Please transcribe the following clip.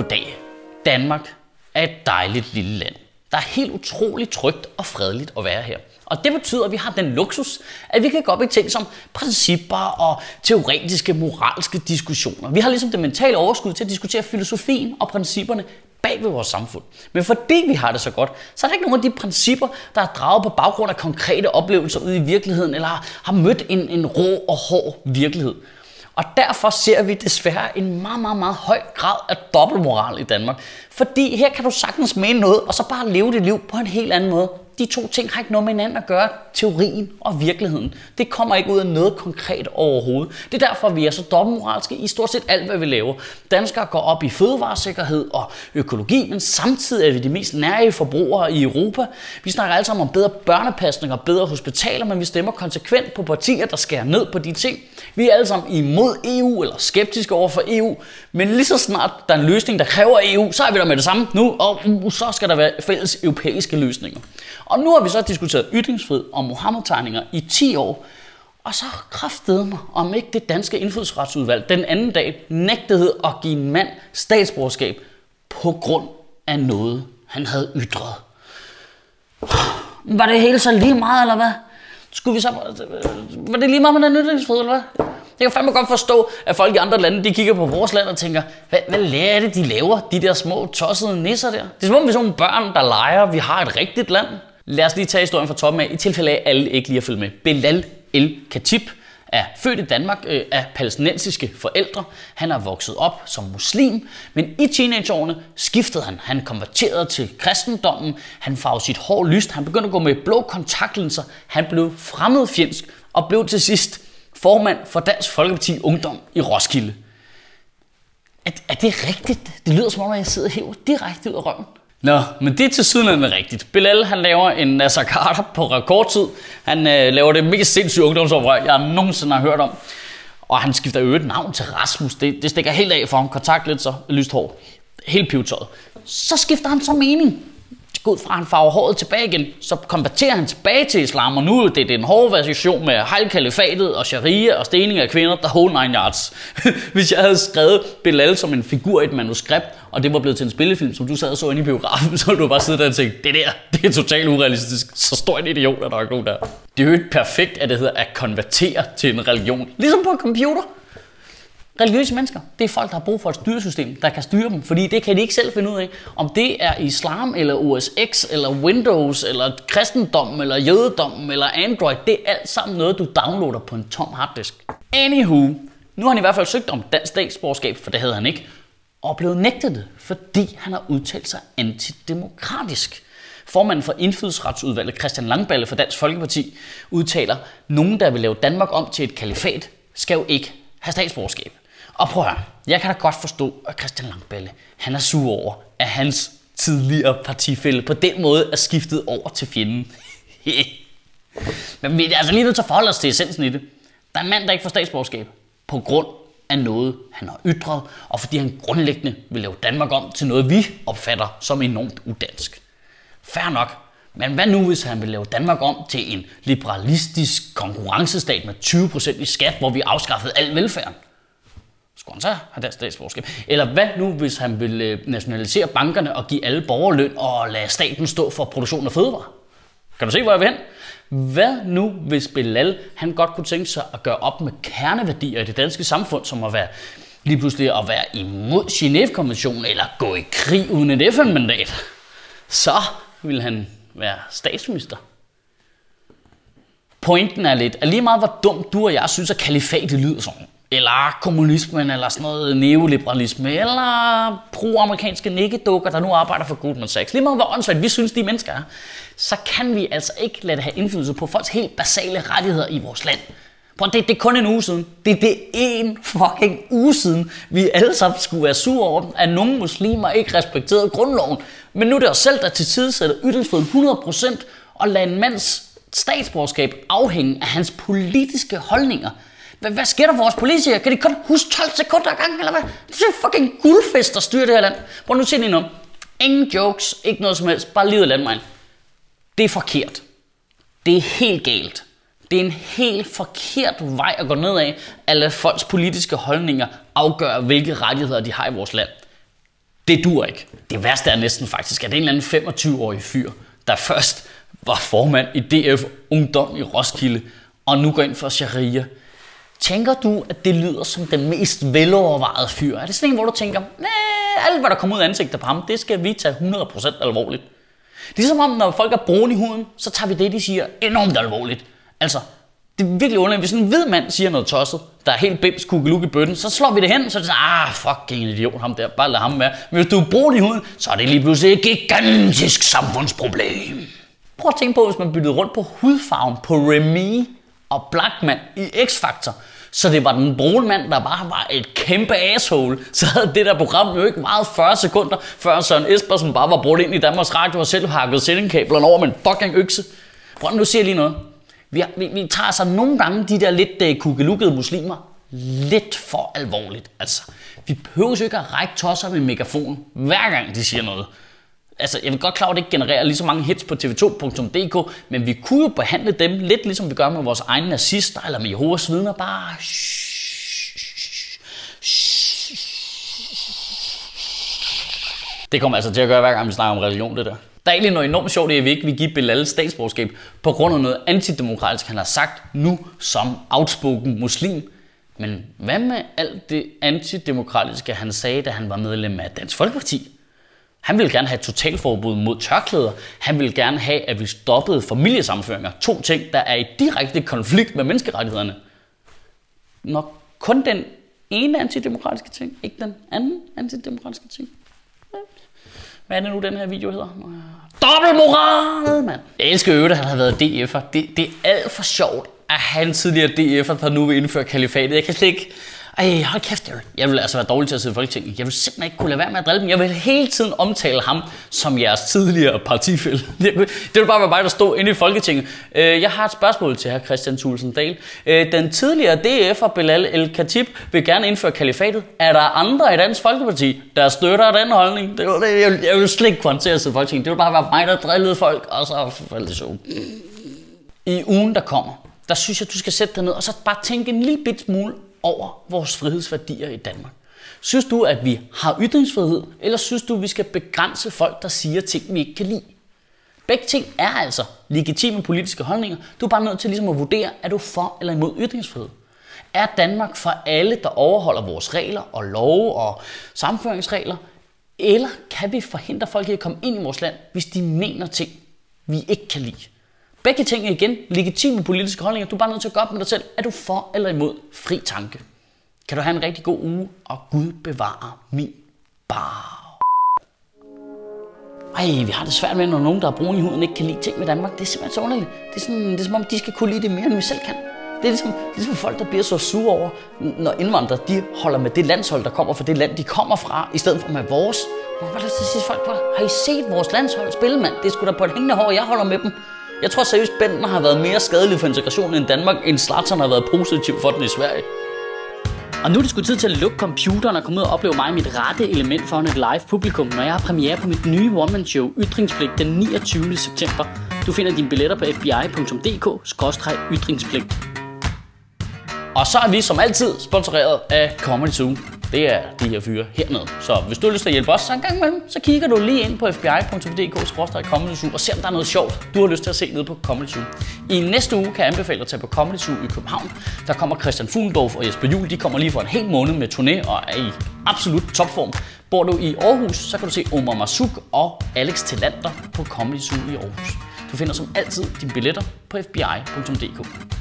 Goddag. Danmark er et dejligt lille land. Der er helt utroligt trygt og fredeligt at være her. Og det betyder, at vi har den luksus, at vi kan gå op i ting som principper og teoretiske, moralske diskussioner. Vi har ligesom det mentale overskud til at diskutere filosofien og principperne bag ved vores samfund. Men fordi vi har det så godt, så er der ikke nogen af de principper, der er draget på baggrund af konkrete oplevelser ude i virkeligheden, eller har mødt en, en rå og hård virkelighed. Og derfor ser vi desværre en meget, meget, meget høj grad af dobbeltmoral i Danmark. Fordi her kan du sagtens mene noget, og så bare leve dit liv på en helt anden måde. De to ting har ikke noget med hinanden at gøre, teorien og virkeligheden. Det kommer ikke ud af noget konkret overhovedet. Det er derfor, vi er så dobbeltmoralske i stort set alt, hvad vi laver. Danskere går op i fødevaresikkerhed og økologi, men samtidig er vi de mest nære forbrugere i Europa. Vi snakker alle sammen om bedre børnepasning og bedre hospitaler, men vi stemmer konsekvent på partier, der skærer ned på de ting. Vi er alle sammen imod EU eller skeptiske over for EU, men lige så snart der er en løsning, der kræver EU, så er vi der med det samme nu, og så skal der være fælles europæiske løsninger. Og nu har vi så diskuteret ytringsfrihed og Mohammed-tegninger i 10 år, og så kræftede mig, om ikke det danske indfødsretsudvalg den anden dag nægtede at give en mand statsborgerskab på grund af noget, han havde ytret. Var det hele så lige meget, eller hvad? Skulle vi så... Var det lige meget med den ytringsfrihed, eller hvad? Jeg kan fandme godt forstå, at folk i andre lande, de kigger på vores land og tænker, hvad, hvad lærer det, de laver, de der små tossede nisser der? Det er som om vi er sådan nogle børn, der leger, vi har et rigtigt land. Lad os lige tage historien fra toppen af, i tilfælde af, at alle ikke lige har følge med. Belal El Khatib er født i Danmark øh, af palæstinensiske forældre. Han er vokset op som muslim, men i teenageårene skiftede han. Han konverterede til kristendommen, han farvede sit hår lyst, han begyndte at gå med blå kontaktlinser, han blev fremmedfjendsk og blev til sidst formand for Dansk Folkeparti Ungdom i Roskilde. Er, er det rigtigt? Det lyder som om, at jeg sidder her direkte ud af røven. Nå, men det er til siden rigtigt. Bilal han laver en Nasser Carter på rekordtid. Han øh, laver det mest sindssyge ungdomsoprør, jeg nogensinde har hørt om. Og han skifter øvrigt navn til Rasmus. Det, det stikker helt af for ham. Kontakt lidt så lyst hår. Helt pivetøjet. Så skifter han så mening gå ud fra, at han farver håret tilbage igen, så konverterer han tilbage til islam, og nu er det den hårde version med halvkalifatet og sharia og stening af kvinder, der whole nine yards. Hvis jeg havde skrevet Bilal som en figur i et manuskript, og det var blevet til en spillefilm, som du sad og så inde i biografen, så ville du bare sidde der og tænke, det der, det er totalt urealistisk. Så stor en idiot er der ikke der. Det er jo ikke perfekt, at det hedder at konvertere til en religion. Ligesom på en computer. Religiøse mennesker, det er folk, der har brug for et styresystem, der kan styre dem, fordi det kan de ikke selv finde ud af. Om det er islam, eller OS X, eller Windows, eller kristendom, eller jødedom, eller Android, det er alt sammen noget, du downloader på en tom harddisk. Anywho, nu har han i hvert fald søgt om dansk statsborgerskab, for det havde han ikke, og blevet nægtet det, fordi han har udtalt sig antidemokratisk. Formanden for indfødsretsudvalget, Christian Langballe for Dansk Folkeparti, udtaler, nogen, der vil lave Danmark om til et kalifat, skal jo ikke have statsborgerskab. Og prøv at høre, jeg kan da godt forstå, at Christian Langballe, han er sur over, at hans tidligere partifælde på den måde er skiftet over til fjenden. Men vi altså, er altså lige nødt til at forholde os til essensen i det. Der er en mand, der ikke får statsborgerskab på grund af noget, han har ytret, og fordi han grundlæggende vil lave Danmark om til noget, vi opfatter som enormt udansk. Fær nok, men hvad nu, hvis han vil lave Danmark om til en liberalistisk konkurrencestat med 20% i skat, hvor vi afskaffede al velfærden? Skulle han så have deres statsborgerskab? Eller hvad nu, hvis han vil øh, nationalisere bankerne og give alle borgerløn og lade staten stå for produktion af fødevarer? Kan du se, hvor jeg vil hen? Hvad nu, hvis Belal han godt kunne tænke sig at gøre op med kerneværdier i det danske samfund, som at være lige pludselig at være imod Genève-konventionen eller gå i krig uden et FN-mandat? Så vil han være statsminister. Pointen er lidt, at lige meget hvor dumt du og jeg synes, at kalifatet lyder sådan, eller kommunismen, eller sådan noget neoliberalisme, eller pro-amerikanske nikkedukker, der nu arbejder for Goldman Sachs. Lige meget hvor åndssvagt vi synes, de mennesker er, så kan vi altså ikke lade det have indflydelse på folks helt basale rettigheder i vores land. Prøv, det, det er kun en uge siden. Det, det er en fucking uge siden, vi alle sammen skulle være sure over, at nogle muslimer ikke respekterede grundloven. Men nu er det os selv, der til tid sætter ytringsfriheden 100% og lader en mands statsborgerskab afhænge af hans politiske holdninger. Hvad, hvad sker der for vores politikere? Kan de kun huske 12 sekunder ad gangen, eller hvad? Det er fucking guldfest, der styrer det her land. Prøv nu se lige nu. Ingen jokes, ikke noget som helst, bare livet af landvejen. Det er forkert. Det er helt galt. Det er en helt forkert vej at gå ned af, at lade folks politiske holdninger afgøre, hvilke rettigheder de har i vores land. Det dur ikke. Det værste er næsten faktisk, at det er en eller anden 25-årig fyr, der først var formand i DF Ungdom i Roskilde, og nu går ind for sharia. Tænker du, at det lyder som den mest velovervejede fyr? Er det sådan en, hvor du tænker, nej, alt hvad der kommer ud af ansigtet på ham, det skal vi tage 100% alvorligt. Det er som om, når folk er brune i huden, så tager vi det, de siger, enormt alvorligt. Altså, det er virkelig underligt. Hvis en hvid mand siger noget tosset, der er helt bims kugeluk i bøtten, så slår vi det hen, så er det sådan, ah, fucking idiot, ham der, bare lad ham være. Men hvis du er brun i huden, så er det lige pludselig et gigantisk samfundsproblem. Prøv at tænke på, hvis man byttede rundt på hudfarven på Remy og Blackman i X-Factor, så det var den brune mand, der bare var et kæmpe asshole, så havde det der program jo ikke meget 40 sekunder, før Søren Espersen bare var brudt ind i Danmarks Radio og selv hakket sendingkablerne over med en fucking økse. Prøv nu siger jeg lige noget. Vi, vi, vi tager altså nogle gange de der lidt uh, kugelukkede muslimer lidt for alvorligt. Altså, vi behøver jo ikke at række tosser med megafon, hver gang de siger noget. Altså, jeg vil godt klare, at det ikke genererer lige så mange hits på tv2.dk, men vi kunne jo behandle dem lidt ligesom vi gør med vores egne nazister, eller med Jehovas vidner, bare... Det kommer altså til at gøre, hver gang vi snakker om religion, det der. Der er egentlig noget enormt sjovt i, at vi ikke vil give Bilal statsborgerskab på grund af noget antidemokratisk, han har sagt nu som outspoken muslim. Men hvad med alt det antidemokratiske, han sagde, da han var medlem af Dansk Folkeparti? Han ville gerne have et totalforbud mod tørklæder. Han ville gerne have, at vi stoppede familiesammenføringer. To ting, der er i direkte konflikt med menneskerettighederne. Nok kun den ene antidemokratiske ting, ikke den anden antidemokratiske ting. Hvad er det nu, den her video hedder? Dobbeltmoral, mand! Jeg elsker øvrigt, at han har været DF'er. Det, det er alt for sjovt, at han tidligere DF'er, der nu vil indføre kalifatet. Jeg kan slet ikke... Ej, hold kæft, jeg vil, jeg vil altså være dårlig til at sidde i Folketinget. Jeg vil simpelthen ikke kunne lade være med at drille dem. Jeg vil hele tiden omtale ham som jeres tidligere partifælde. Det vil bare være mig, der stod inde i Folketinget. Øh, jeg har et spørgsmål til hr. Christian Thulsen Dahl. Øh, den tidligere DF'er Belal El Khatib vil gerne indføre kalifatet. Er der andre i Dansk Folkeparti, der støtter den holdning? Det var det, jeg, vil, jeg vil slet ikke kunne til at sidde i Folketinget. Det vil bare være mig, der drillede folk, og så faldt det så. I ugen, der kommer, der synes jeg, du skal sætte dig ned og så bare tænke en lille bit smule over vores frihedsværdier i Danmark. Synes du, at vi har ytringsfrihed, eller synes du, at vi skal begrænse folk, der siger ting, vi ikke kan lide? Begge ting er altså legitime politiske holdninger. Du er bare nødt til ligesom at vurdere, er du for eller imod ytringsfrihed? Er Danmark for alle, der overholder vores regler og love og samføringsregler? Eller kan vi forhindre folk i at komme ind i vores land, hvis de mener ting, vi ikke kan lide? Begge ting er igen legitime politiske holdninger. Du er bare nødt til at gå op med dig selv. Er du for eller imod fri tanke? Kan du have en rigtig god uge, og Gud bevare min bar. Ej, vi har det svært med, når nogen, der er brun i huden, ikke kan lide ting med Danmark. Det er simpelthen så underligt. Det er, sådan, det er som om, de skal kunne lide det mere, end vi selv kan. Det er ligesom, det er ligesom folk, der bliver så sure over, når indvandrere de holder med det landshold, der kommer fra det land, de kommer fra, i stedet for med vores. Hvad er det, så siger folk på? Har I set vores landshold spille, mand? Det er sgu da på et hængende hår, jeg holder med dem. Jeg tror seriøst, Benten har været mere skadelig for integrationen end Danmark, end Zlatan har været positiv for den i Sverige. Og nu er det sgu tid til at lukke computeren og komme ud og opleve mig mit rette element foran et live publikum, når jeg har premiere på mit nye one-man-show Ytringspligt den 29. september. Du finder dine billetter på fbi.dk-ytringspligt. Og så er vi som altid sponsoreret af Comedy Zoo det er de her fyre hernede. Så hvis du har lyst til at hjælpe os så en gang imellem, så kigger du lige ind på fbi.dk og ser om der er noget sjovt, du har lyst til at se nede på Comedy Zoo. I næste uge kan jeg anbefale at tage på Comedy Zoo i København. Der kommer Christian Fuglendorf og Jesper Juhl. De kommer lige for en hel måned med turné og er i absolut topform. Bor du i Aarhus, så kan du se Omar Masuk og Alex Tillander på Comedy Zoo i Aarhus. Du finder som altid dine billetter på fbi.dk.